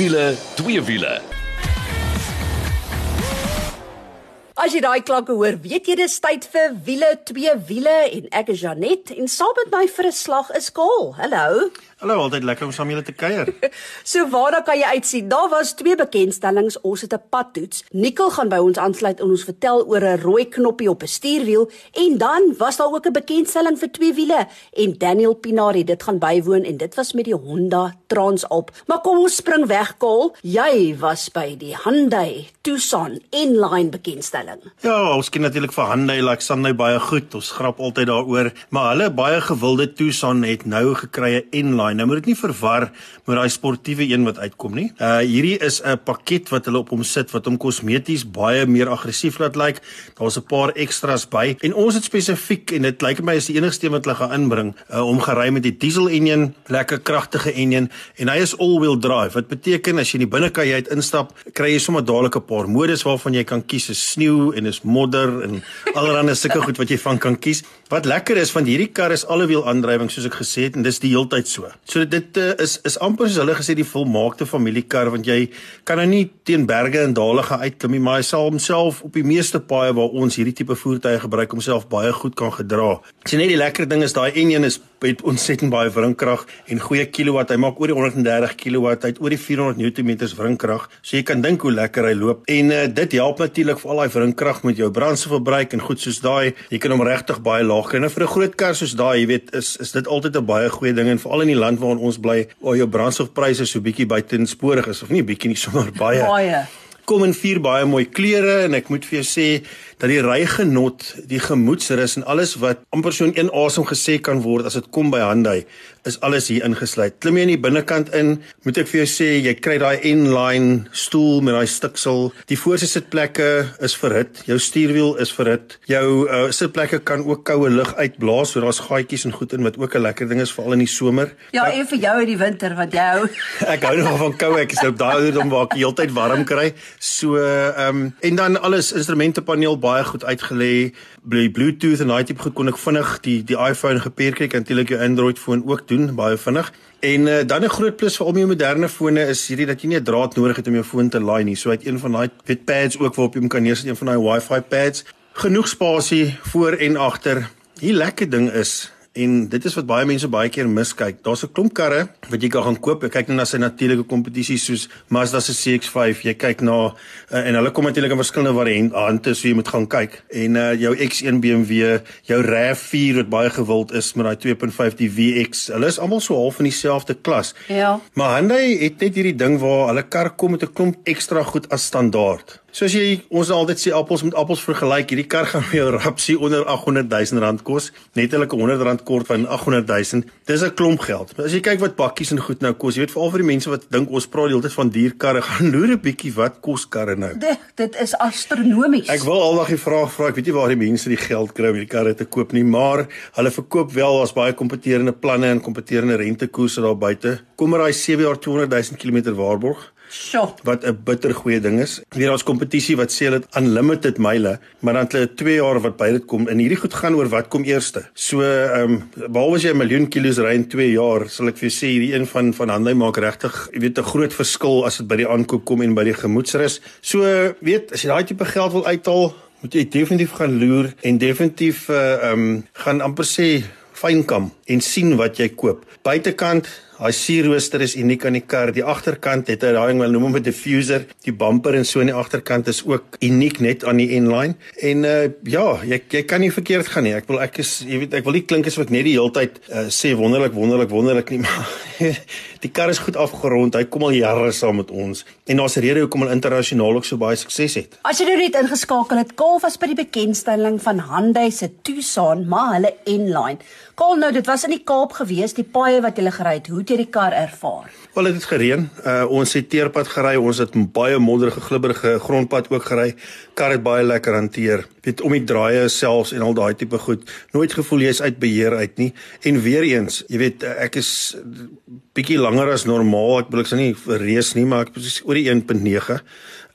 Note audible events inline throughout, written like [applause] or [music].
wiele, twee wiele. As jy daai klanke hoor, weet jy dis tyd vir wiele, twee wiele en ek is Janet en saam met my vir 'n slag is Kaal. Hallo. Hallo, altyd lekker om saam julle te kuier. [laughs] So waarna kan jy uitsien? Daar was twee bekendstellings. Ons het 'n padtoets. Nikkel gaan by ons aansluit en ons vertel oor 'n rooi knoppie op 'n stuurwiel en dan was daar ook 'n bekendstelling vir twee wiele en Daniel Pinari dit gaan bywoon en dit was met die Honda Transalp. Maar kom ons spring weg, Kaal. Jy was by die Hyundai Tucson inline bekendstelling. Ja, ons ken natuurlik vir Hyundai, like Sunday baie goed. Ons grap altyd daaroor, maar hulle baie gewilde Tucson het nou gekry 'n inline daai. Nou moet dit nie verwar met daai sportiewe een wat uitkom nie. Uh hierdie is 'n pakket wat hulle op hom sit wat hom kosmeties baie meer aggressief laat lyk. Daar's 'n paar extras by en ons het spesifiek en dit lyk my is die enigste een wat hulle gaan inbring uh, om gery met die diesel enjin, lekker kragtige enjin en hy is all-wheel drive. Wat beteken as jy in die binnekajuit instap, kry jy sommer dadelik 'n paar modus waarvan jy kan kies, is sneeu en is modder en allerlei sulke [laughs] goed wat jy van kan kies. Wat lekker is van hierdie kar is allewiel aandrywing soos ek gesê het en dis die heeltyd so. So dit uh, is is amper soos hulle gesê die volmaakte familiekar want jy kan nou nie teen berge en dale gaan uitklim nie, maar hy sal homself op die meeste paaie waar ons hierdie tipe voertuie gebruik homself baie goed kan gedra. Sien net die lekker ding is daai N1 is het ontsettend baie wrinkrag en goeie kilowatt. Hy maak oor die 130 kilowatt, hy het oor die 400 Nm wrinkrag. So jy kan dink hoe lekker hy loop. En uh, dit help natuurlik vir al daai wrinkrag met jou brandstofverbruik en goed soos daai. Jy kan hom regtig baie laag kry. Nou vir 'n groot kar soos daai, jy weet, is is dit altyd 'n baie goeie ding en veral in die land waarin ons bly, waar jou brandstofpryse so bietjie buitensporig is of nie bietjie nie [laughs] sommer baie. Baie. Kom in vier baie mooi kleure en ek moet vir jou sê dat die rygenot, die gemoedsrus en alles wat amper so in een asem gesê kan word as dit kom by Hyundai, is alles hier ingesluit. Klim jy in die binnekant in, moet ek vir jou sê jy kry daai N-line stoel met daai stiksel. Die voorste sitplekke is verhit, jou stuurwiel is verhit. Jou uh, sitplekke kan ook koue lug uitblaas, so daar's gaatjies en goed in wat ook 'n lekker ding is veral in die somer. Ja, en vir jou in die winter wat jy hou. [laughs] ek hou nog van koue, ek is nou op daai ouderdom waar ek heeltyd warm kry. So ehm um, en dan alles instrumentepaneel baie goed uitgelê. Bluetooth en daai tipe goed kon ek vinnig die die iPhone gepair kry, kan natuurlik jou Android foon ook doen baie vinnig. En uh, dan 'n groot plus vir al my moderne fone is hierdie dat jy nie 'n draad nodig het om jou foon te laai nie. So uit een van daai wit pads ook waarop jy hom kan neersit, een van daai Wi-Fi pads. Genoeg spasie voor en agter. Die lekker ding is En dit is wat baie mense baie keer miskyk. Daar's 'n klomp karre wat jy kan gaan koop. Jy kyk net na sy natuurlike kompetisies soos Mazda se CX-5. Jy kyk na uh, en hulle kom natuurlik in verskillende variante, so jy moet gaan kyk. En uh, jou X1 BMW, jou RAV4 wat baie gewild is met daai 2.5 die VX. Hulle is almal so half in dieselfde klas. Ja. Maar Hyundai het net hierdie ding waar hulle kar kom met 'n klomp ekstra goed as standaard. Soos jy ons altyd sê appels met appels vergelyk, hierdie kar gaan vir jou rapsie onder 800 000 rand kos, netelik 100 rand kort van 800 000. Dis 'n klomp geld. Maar as jy kyk wat bakkies en goed nou kos, jy weet veral vir die mense wat dink ons praat die hele tyd van duur karre, [laughs] gaan loer 'n bietjie wat kos karre nou. Dit, dit is astronomies. Ek wil aldag die vraag vra, ek weet nie waar die mense die geld kry om hierdie karre te koop nie, maar hulle verkoop wel as baie kompeterende planne en kompeterende rentekoerse daar buite. Kom maar daai 7 jaar 200 000 km waarborg. Sjoe. Wat 'n bittergoeie ding is. Weer ons kompetisie wat sê dit unlimited myle, maar dan het hulle 2 jaar wat by dit kom en hierdie goed gaan oor wat kom eerste. So ehm um, behalwe as jy 'n miljoen kilos ry in 2 jaar, sal ek vir jou sê hierdie een van van Hyundai maak regtig, jy weet 'n groot verskil as dit by die aankoop kom en by die gemoedsrus. So weet, as jy daai tipe geld wil uithaal, moet jy definitief gaan loer en definitief uh ehm um, gaan amper sê fynkam en sien wat jy koop. Buitekant Daai sierrooster is uniek aan die kar. Die agterkant het hy daai wat noem hom 'n diffuser. Die bumper en so aan die agterkant is ook uniek net aan die N-line. En uh ja, jy jy kan nie verkeerd gaan nie. Ek wil ek is jy weet ek wil nie klink asof ek net die hele tyd uh, sê wonderlik wonderlik wonderlik nie, [laughs] maar die kar is goed afgerond. Hy kom al jare saam met ons en daar's 'n rede hoekom hy internasionaal ook so baie sukses het. As jy nou net ingeskakel het, Kaal was by die bekendstelling van Hyundai se Tucson, maar hulle N-line. Kaal nou, dit was in die Kaap gewees, die paaie wat jy gery het. Hoe jy die kar ervaar? Wel dit het gereën. Uh ons het teerpad gery, ons het baie modderige glibberige grondpad ook gery. Kar het baie lekker hanteer. Weet om die draaie selfs en al daai tipe goed. Nooit gevoel jy's uit beheer uit nie. En weer eens, jy weet ek is bietjie langer as normaal. Ek wil ek sê nie reus nie, maar ek is oor die 1.9.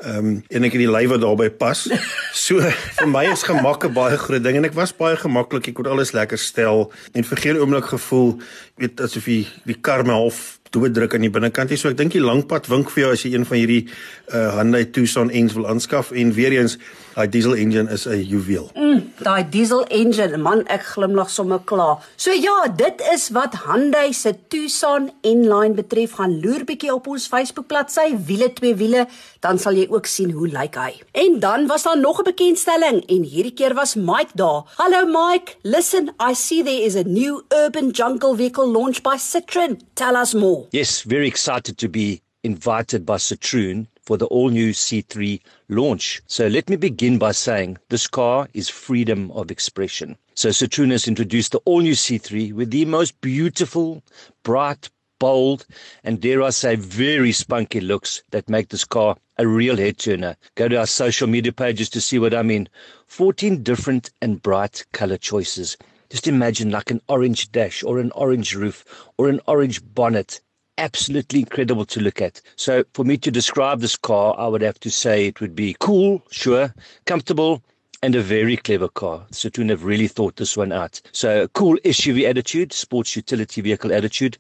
Ehm um, en ek het die lyf wat daarbey pas. [laughs] So vir my is gemak 'n baie groot ding en ek was baie gemaklik. Ek kon alles lekker stel en vir geen oomblik gevoel weet asof die die kar my half doeddruk aan die binnekant nie. So ek dink die langpad wink vir jou as jy een van hierdie uh, Hyundai Tucson ens wil aanskaf en weer eens daai diesel engine is 'n juweel. Mm, daai diesel engine, man, ek glimlag sommer klaar. So ja, dit is wat Hyundai se Tucson N-Line betref. Gaan loer bietjie op ons Facebook bladsy, wiele twee wiele, dan sal jy ook sien hoe lyk hy. En dan was daar nog 'n bekendstelling en hierdie keer was Mike daar. Hallo Mike, listen, I see there is a new urban jungle vehicle launched by Citroen. Tell us more. Yes, very excited to be invited by Citroen for the all new C3 launch. So let me begin by saying this car is freedom of expression. So Citroen has introduced the all new C3 with the most beautiful, bright, bold, and dare I say, very spunky looks that make this car a real head turner. Go to our social media pages to see what I mean. 14 different and bright color choices. Just imagine like an orange dash or an orange roof or an orange bonnet absolutely incredible to look at. So for me to describe this car, I would have to say it would be cool, sure, comfortable, and a very clever car. Citroen have really thought this one out. So cool SUV attitude, sports utility vehicle attitude,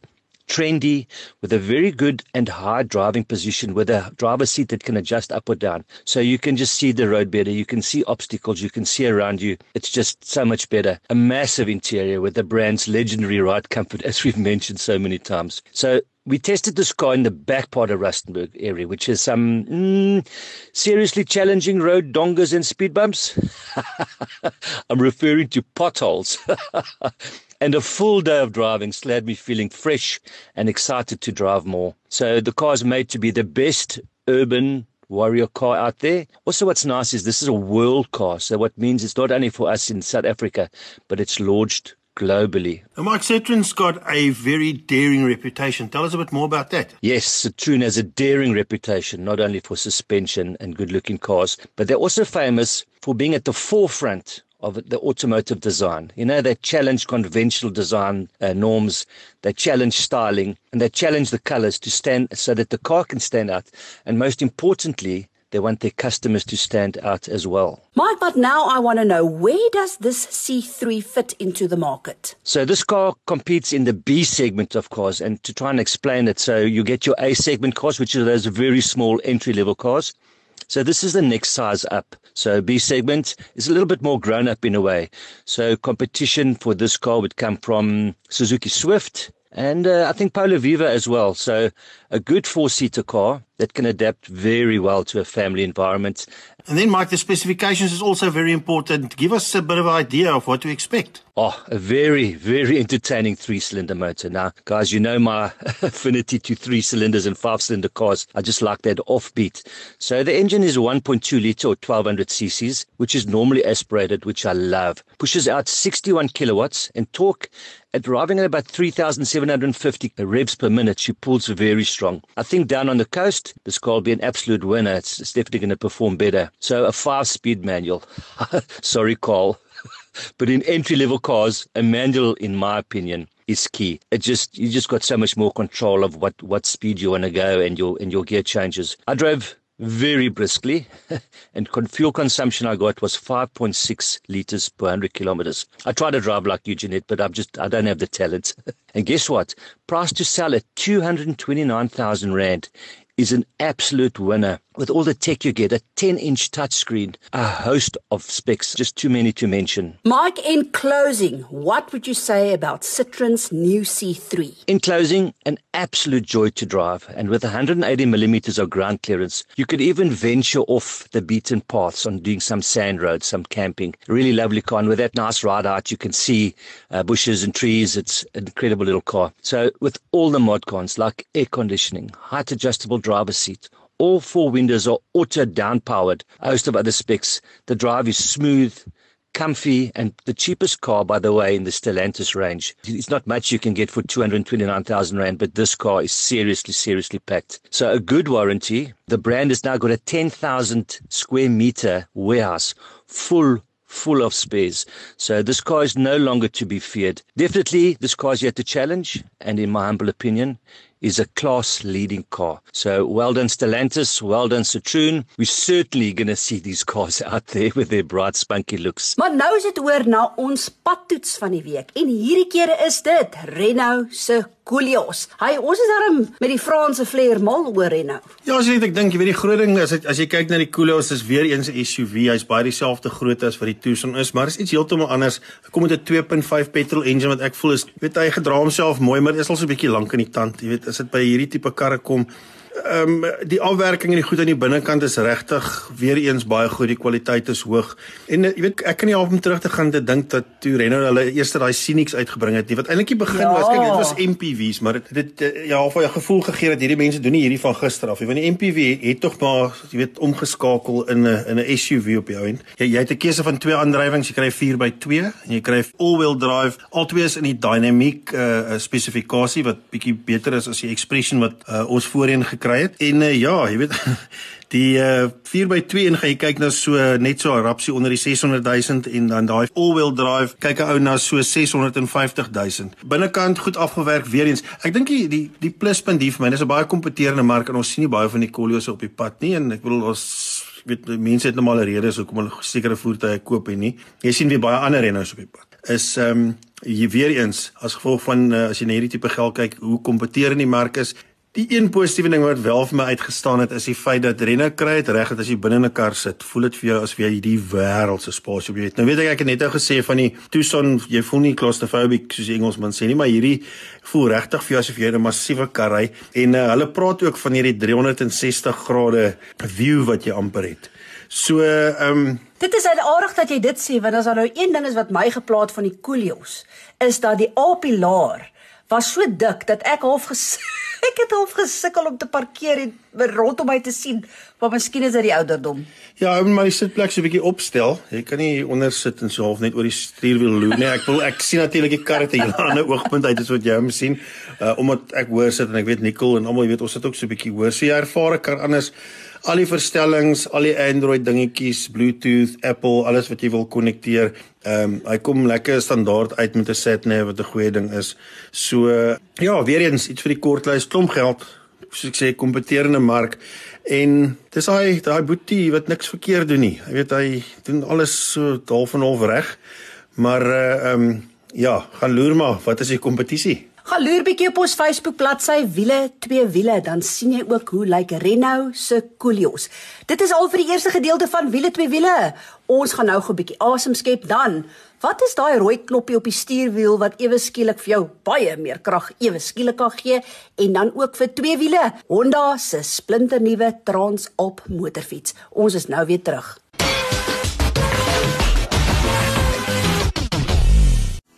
trendy with a very good and high driving position with a driver's seat that can adjust up or down. So you can just see the road better. You can see obstacles. You can see around you. It's just so much better. A massive interior with the brand's legendary ride comfort, as we've mentioned so many times. So we tested this car in the back part of Rustenburg area, which is some mm, seriously challenging road dongers and speed bumps. [laughs] I'm referring to potholes. [laughs] and a full day of driving still had me feeling fresh and excited to drive more. So the car is made to be the best urban warrior car out there. Also, what's nice is this is a world car. So what means it's not only for us in South Africa, but it's launched globally. And Mark Citroen's got a very daring reputation. Tell us a bit more about that. Yes, Citroen has a daring reputation, not only for suspension and good looking cars, but they're also famous for being at the forefront of the automotive design. You know, they challenge conventional design uh, norms, they challenge styling, and they challenge the colors to stand so that the car can stand out. And most importantly, they want their customers to stand out as well. Mike, but now I want to know where does this C3 fit into the market? So this car competes in the B segment of cars and to try and explain it so you get your A segment cars which are those very small entry level cars. So this is the next size up. So B segment is a little bit more grown up in a way. So competition for this car would come from Suzuki Swift and uh, I think Polo Viva as well. So a good four-seater car that can adapt very well to a family environment. And then, Mike, the specifications is also very important. Give us a bit of an idea of what to expect. Oh, a very, very entertaining three cylinder motor. Now, guys, you know my [laughs] affinity to three cylinders and five cylinder cars. I just like that offbeat. So the engine is 1.2 litre or 1200 cc's, which is normally aspirated, which I love. Pushes out 61 kilowatts and torque at driving at about 3,750 revs per minute. She pulls very strong. I think down on the coast, this car will be an absolute winner. It's, it's definitely going to perform better. So a five speed manual. [laughs] Sorry, Carl. [laughs] but in entry level cars, a manual, in my opinion, is key. It just you just got so much more control of what what speed you want to go and your and your gear changes. I drove very briskly, [laughs] and fuel consumption I got was 5.6 liters per 100 kilometers. I try to drive like you, Jeanette, but I'm just I don't have the talent. and guess what? Price to sell at 229,000 rand is an absolute winner with all the tech you get, a 10 inch touchscreen, a host of specs, just too many to mention. Mike, in closing, what would you say about Citroen's new C3? In closing, an absolute joy to drive, and with 180 millimeters of ground clearance, you could even venture off the beaten paths on doing some sand roads, some camping. Really lovely car, and with that nice ride out, you can see uh, bushes and trees. It's an incredible little car. So, with all the mod cons like air conditioning, height adjustable driver's seat, all four windows are auto down powered. Host of other specs. The drive is smooth, comfy, and the cheapest car, by the way, in the Stellantis range. It's not much you can get for 229,000 Rand, but this car is seriously, seriously packed. So a good warranty. The brand has now got a 10,000 square meter warehouse full full of spares. So this car is no longer to be feared. Definitely, this car is yet to challenge, and in my humble opinion, is a class leading car. So well done Stellantis, well done Citroen. We're certainly going to see these cars [laughs] out there with their bright spunky looks. Maar nou is dit oor na ons padtoets van die week. En hierdie keer is dit Renault se Koolios. Hy, ons is daarom met die Franse flair mal oor Renault. Ja, as jy net ek dink, jy weet die groot ding is as jy kyk na die Koolios is weer eens 'n SUV. Hy's baie dieselfde grootte as wat die Tucson is, maar is iets heeltemal anders. Hy kom met 'n 2.5 petrol engine wat ek voel is, weet hy gedra homself mooi, maar is al so 'n bietjie lank in die tand. Jy weet, as dit by hierdie tipe karre kom, Ehm um, die afwerking en die goed aan die binnekant is regtig weer eens baie goed. Die kwaliteit is hoog. En uh, jy weet ek kan nie half om terug te gaan te dink dat toe Renault hulle eerste daai Scenics uitgebring het nie. Wat eintlik die begin ja. was, kyk dit was MPV's, maar dit dit uh, ja, of jy gevoel gegee dat hierdie mense doen nie hierdie van gister af nie. Want die MPV het tog maar jy weet omgeskakel in 'n in 'n SUV op jou end. Jy jy het 'n keuse van twee aandrywings. Jy kry 4x2 en jy kry all-wheel drive. Albei is in die dynamic uh, spesifikasie wat bietjie beter is as die Expression wat uh, ons voorheen gekry het. En uh, ja, jy weet [laughs] die uh, 4x2 en jy kyk na so net so 'n rapsie onder die 600 000 en dan daai all-wheel drive kyk 'n ou na so 650 000. Binnekant goed afgewerk weer eens. Ek dink die die die pluspunt hier vir my, dis 'n baie kompeterende mark en ons sien nie baie van die Koleos op die pad nie en ek bedoel ons weet mense het normale redes hoekom hulle sekere voertuie koop en nie. Jy sien weer baie ander renners op die pad. Is ehm um, hier weer eens as gevolg van uh, as jy na hierdie tipe geld kyk hoe kompeterend die mark is Die een positiewe ding wat wel vir my uitgestaan het is die feit dat Renne kry dit reg dat as jy binne 'n kar sit, voel dit vir jou asof jy die wêreld se spasie op jy het. Nou weet ek ek het net nou gesê van die Tucson, jy voel nie claustrophobic soos die Engelsman sê nie, maar hierdie voel regtig vir jou asof jy 'n massiewe kar ry en uh, hulle praat ook van hierdie 360 grade view wat jy amper het. So, ehm um, Dit is aardig dat jy dit sê want as daar nou een ding is wat my geplaat van die Koolios is dat die A-pilaar was so dik dat ek half [laughs] ek het half gesukkel om te parkeer en rondom my te sien, maar miskien is dit die ouderdom. Ja, ek moet my sitplek so 'n bietjie opstel. Jy kan nie onder sit en so half net oor die stuurwiel loop nie. Ek wil ek sien natuurlik die kar het 'n hele ander oogpunt uit as wat jy hom sien. Uh omdat ek hoor sit en ek weet Nicole en almal, weet ons sit ook so 'n bietjie hoor. So jy ervaar 'n kar anders al die verstellings, al die Android dingetjies, Bluetooth, Apple, alles wat jy wil konnekteer. Ehm um, hy kom lekker standaard uit met 'n SatNav wat 'n goeie ding is. So ja, weer eens iets vir die kortlys, klomp geld. Soos ek sê, kompeterende mark en dis hy, daai boetie wat niks verkeerd doen nie. Jy weet hy doen alles so half en half reg. Maar uh, ehm uh, um, ja, gaan loer maar, wat is die kompetisie? Gaan loer bietjie op ons Facebook bladsy wiele twee wiele dan sien jy ook hoe lyk Renault se Koolios. Dit is al vir die eerste gedeelte van wiele twee wiele. Ons gaan nou gou 'n bietjie asem skep dan. Wat is daai rooi knoppie op die stuurwiel wat ewe skielik vir jou baie meer krag ewe skielik kan gee en dan ook vir twee wiele? Honda se splinternuwe Transalp motorfiets. Ons is nou weer terug.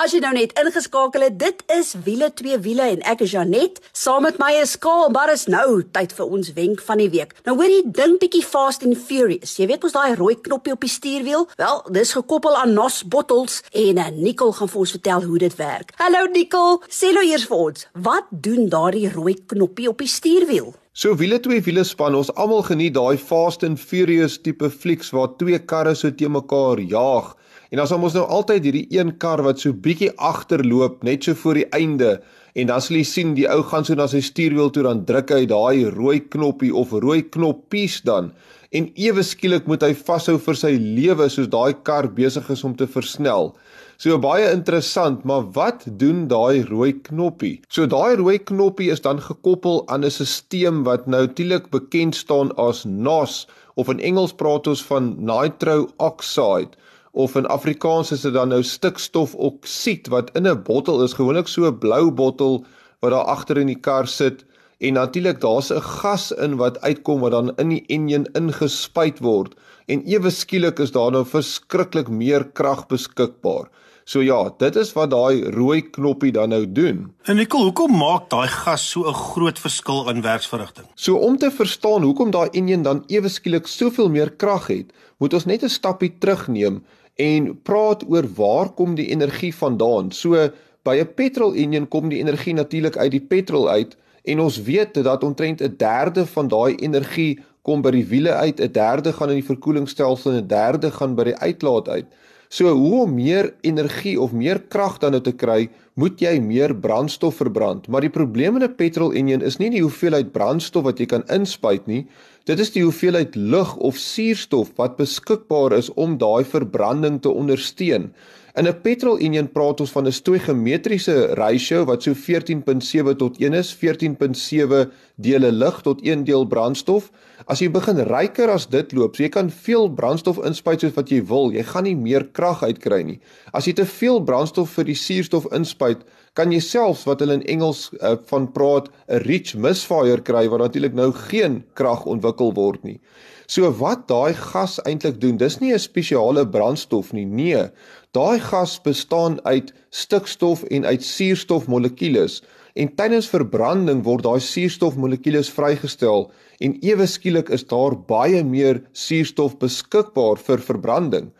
As jy nou net ingeskakel het, dit is wiele twee wiele en ek is Janet. Saam met my is Kaal, maar is nou tyd vir ons wenk van die week. Nou hoor jy dink bietjie Fast and Furious. Jy weet mos daai rooi knoppie op die stuurwiel? Wel, dis gekoppel aan NOS bottles en eh, Nicole gaan vir ons vertel hoe dit werk. Hallo Nicole, sê nou eers vir ons, wat doen daardie rooi knoppie op die stuurwiel? So wiele twee wiele span ons almal geniet daai Fast and Furious tipe flieks waar twee karre so te mekaar jaag. En dan sal ons nou altyd hierdie een kar wat so bietjie agterloop net so voor die einde en dan sal jy sien die ou gaan so na sy stuurwiel toe dan druk hy daai rooi knoppie of rooi knoppies dan en ewe skielik moet hy vashou vir sy lewe soos daai kar besig is om te versnel. So baie interessant, maar wat doen daai rooi knoppie? So daai rooi knoppie is dan gekoppel aan 'n stelsel wat nou tydelik bekend staan as NOS of in Engels praat ons van nitro oxide of in Afrikaans is dit dan nou stikstofoksied wat in 'n bottel is, gewoonlik so 'n blou bottel wat daar agter in die kar sit en natuurlik daar's 'n gas in wat uitkom wat dan in die enjin ingespuit word en ewe skielik is daar nou verskriklik meer krag beskikbaar. So ja, dit is wat daai rooi knoppie dan nou doen. En Nicole, hoekom maak daai gas so 'n groot verskil in werksverrigting? So om te verstaan hoekom daai enjin dan ewe skielik soveel meer krag het, moet ons net 'n stappie terugneem en praat oor waar kom die energie vandaan. So by 'n petrol enjin kom die energie natuurlik uit die petrol uit en ons weet dat omtrent 'n derde van daai energie kom by die wiele uit, 'n derde gaan in die verkoelingsstelsel en 'n derde gaan by die uitlaat uit. So hoe om meer energie of meer krag dan nou te kry, moet jy meer brandstof verbrand. Maar die probleem in 'n petrol enjin is nie die hoeveelheid brandstof wat jy kan inspuit nie, dit is die hoeveelheid lug of suurstof wat beskikbaar is om daai verbranding te ondersteun. In 'n petrol enjin praat ons van 'n stoigeometriese ratio wat so 14.7 tot 1 is, 14.7 dele lug tot 1 deel brandstof. As jy begin ryker as dit loop, so jy kan veel brandstof inspuit soos wat jy wil, jy gaan nie meer krag uitkry nie. As jy te veel brandstof vir die suurstof inspuit, kan jy selfs wat hulle in Engels uh, van praat 'n rich misfire kry waar natuurlik nou geen krag ontwikkel word nie. So wat daai gas eintlik doen, dis nie 'n spesiale brandstof nie. Nee, daai gas bestaan uit stikstof en uit suurstofmolekules en tydens verbranding word daai suurstofmolekules vrygestel en ewe skielik is daar baie meer suurstof beskikbaar vir verbranding.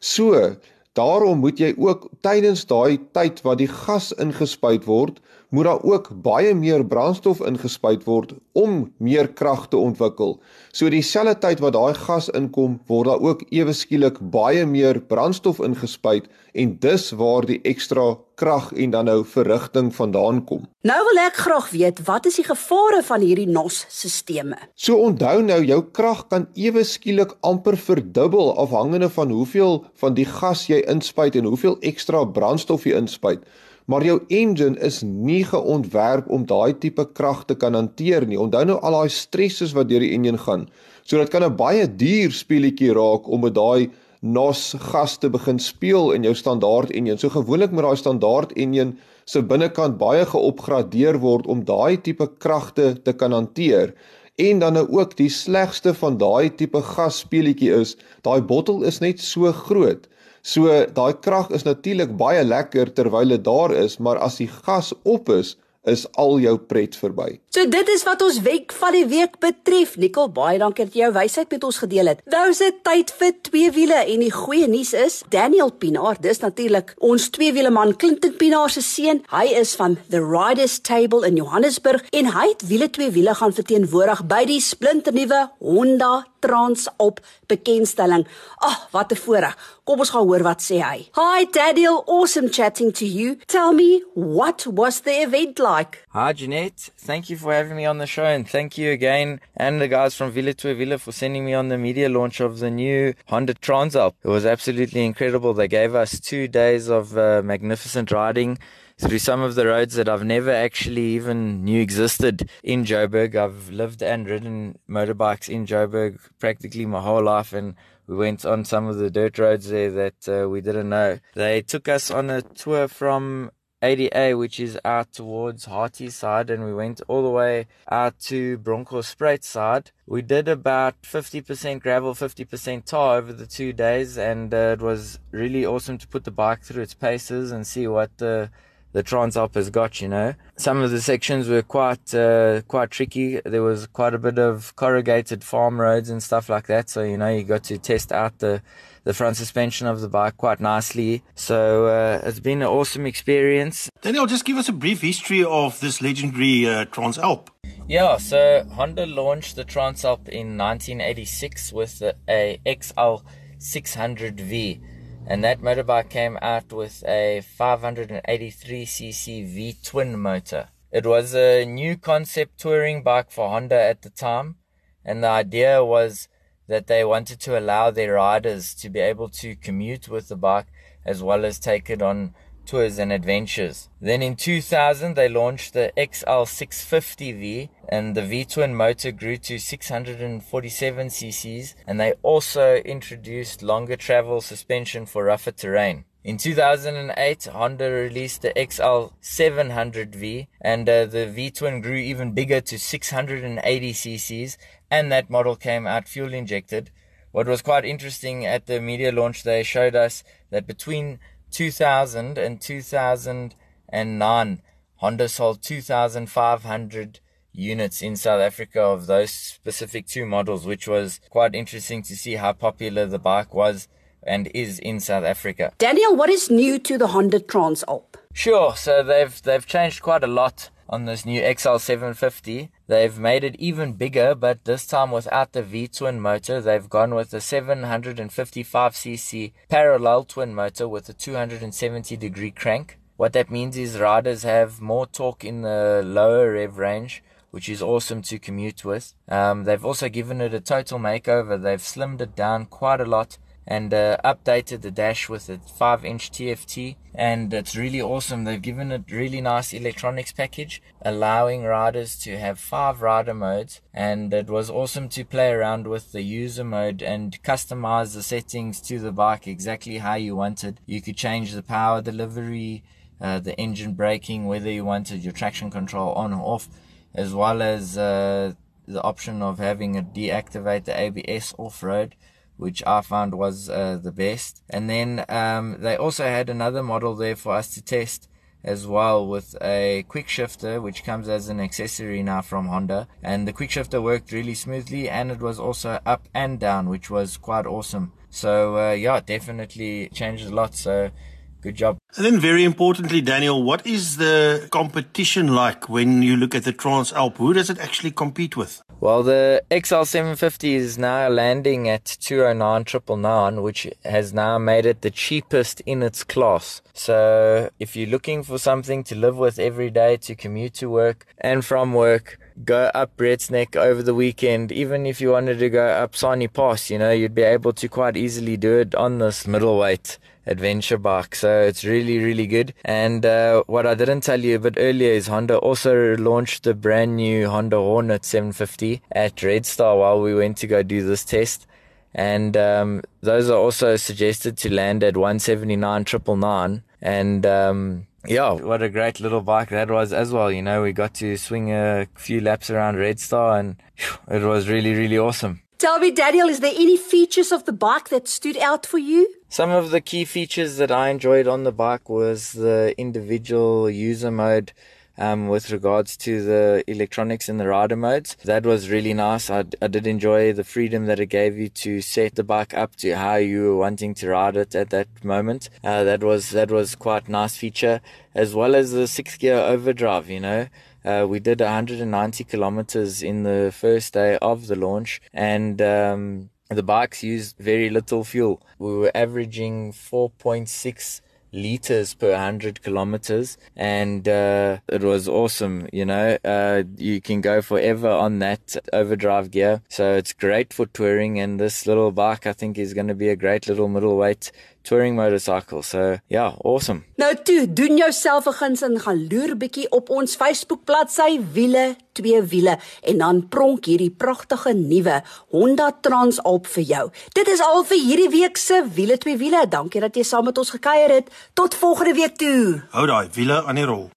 So, daarom moet jy ook tydens daai tyd wat die gas ingespuit word, moet daar ook baie meer brandstof ingespuit word om meer krag te ontwikkel. So dieselfde tyd wat daai gas inkom, word daar ook ewe skielik baie meer brandstof ingespuit en dis waar die ekstra krag en dan nou verrigting vandaan kom. Nou wil ek graag weet, wat is die gevare van hierdie NOS-stelsels? So onthou nou, jou krag kan ewe skielik amper verdubbel afhangende van hoeveel van die gas jy inspuit en hoeveel ekstra brandstof jy inspuit maar jou engine is nie geontwerp om daai tipe krag te kan hanteer nie. Onthou nou al daai stresses wat deur die engine gaan. So dit kan 'n baie duur speletjie raak om met daai NOS gas te begin speel in jou standaard engine. So gewoonlik met daai standaard engine se binnekant baie geopgradeer word om daai tipe kragte te kan hanteer. En dan nou ook die slegste van daai tipe gas speletjie is, daai bottel is net so groot. So daai krag is natuurlik baie lekker terwyl dit daar is, maar as die gas op is, is al jou pret verby. So dit is wat ons week van die week betref. Nicole, baie dankie dat jy jou wysheid met ons gedeel het. Nou is dit tyd vir twee wiele en die goeie nuus is Daniel Pinaar, dis natuurlik ons twee wiele man Clinton Pinaar se seun. Hy is van The Riders Table in Johannesburg en hy het wiele twee wiele gaan verteenwoordig by die splinternuwe Honda Transalp bekendstelling. Ag, oh, wat 'n voorreg. Kom ons gaan hoor wat sê hy. Hi Daniel, awesome chatting to you. Tell me, what was the event like? Hi Jeanette, thank you for having me on the show and thank you again and the guys from Villa to Villa for sending me on the media launch of the new Honda Transalp. It was absolutely incredible. They gave us 2 days of uh, magnificent riding through some of the roads that I've never actually even knew existed in Joburg. I've lived and ridden motorbikes in Joburg practically my whole life and we went on some of the dirt roads there that uh, we didn't know. They took us on a tour from ADA, which is out towards Harty side, and we went all the way out to Bronco Bronkhorstspruit side. We did about 50% gravel, 50% tar over the two days, and uh, it was really awesome to put the bike through its paces and see what the the Transalp has got, you know. Some of the sections were quite uh, quite tricky. There was quite a bit of corrugated farm roads and stuff like that. So you know you got to test out the the front suspension of the bike quite nicely. So uh, it's been an awesome experience. Daniel, just give us a brief history of this legendary uh, Transalp. Yeah, so Honda launched the Transalp in 1986 with a XL 600V and that motorbike came out with a 583cc V twin motor. It was a new concept touring bike for Honda at the time, and the idea was that they wanted to allow their riders to be able to commute with the bike as well as take it on tours and adventures. Then in 2000, they launched the XL650V, and the V twin motor grew to 647 cc's, and they also introduced longer travel suspension for rougher terrain. In 2008, Honda released the XL700V, and uh, the V twin grew even bigger to 680 cc's, and that model came out fuel injected. What was quite interesting at the media launch, they showed us that between 2000 and 2009, Honda sold 2,500 units in South Africa of those specific two models, which was quite interesting to see how popular the bike was and is in South Africa. Daniel, what is new to the Honda Transalp? Sure, so they've they've changed quite a lot on this new XL750. They've made it even bigger, but this time without the V-twin motor. They've gone with a 755cc parallel twin motor with a 270 degree crank. What that means is riders have more torque in the lower rev range, which is awesome to commute with. Um, they've also given it a total makeover. They've slimmed it down quite a lot and uh, updated the dash with a 5 inch TFT and it's really awesome. They've given it really nice electronics package allowing riders to have five rider modes and it was awesome to play around with the user mode and customize the settings to the bike exactly how you wanted. You could change the power delivery uh, the engine braking whether you wanted your traction control on or off as well as uh, the option of having it deactivate the ABS off-road which I found was uh, the best. And then um, they also had another model there for us to test as well with a quick shifter which comes as an accessory now from Honda. And the quick shifter worked really smoothly and it was also up and down which was quite awesome. So uh, yeah definitely changed a lot. So good job. And then very importantly Daniel what is the competition like when you look at the Transalp who does it actually compete with well, the XL750 is now landing at 209,999, which has now made it the cheapest in its class. So, if you're looking for something to live with every day to commute to work and from work, go up Brett's Neck over the weekend. Even if you wanted to go up Sani Pass, you know, you'd be able to quite easily do it on this middleweight adventure bike. So it's really, really good. And uh, what I didn't tell you a bit earlier is Honda also launched the brand new Honda Hornet 750 at Red Star while we went to go do this test. And um, those are also suggested to land at 179,999. And um, yeah, what a great little bike that was as well. You know, we got to swing a few laps around Red Star and it was really, really awesome. Tell me, Daniel, is there any features of the bike that stood out for you? Some of the key features that I enjoyed on the bike was the individual user mode um, with regards to the electronics in the rider modes. That was really nice. I, I did enjoy the freedom that it gave you to set the bike up to how you were wanting to ride it at that moment. Uh, that was that was quite nice feature, as well as the six gear overdrive. You know. Uh, we did 190 kilometers in the first day of the launch, and um, the bikes used very little fuel. We were averaging 4.6 liters per 100 kilometers. And uh, it was awesome you know. Uh, you can go forever on that overdrive gear. So it's great for touring. And this little bike i think is going to be a great little middleweight touring motorcycle. So, ja, awesome. Nou toe, doen jouself 'n guns en gaan loer bietjie op ons Facebook bladsy Wiele twee wiele en dan pronk hierdie pragtige nuwe Honda Transalp vir jou. Dit is al vir hierdie week se Wiele twee wiele. Dankie dat jy saam met ons gekuier het. Tot volgende week toe. Hou daai wiele aan die rol.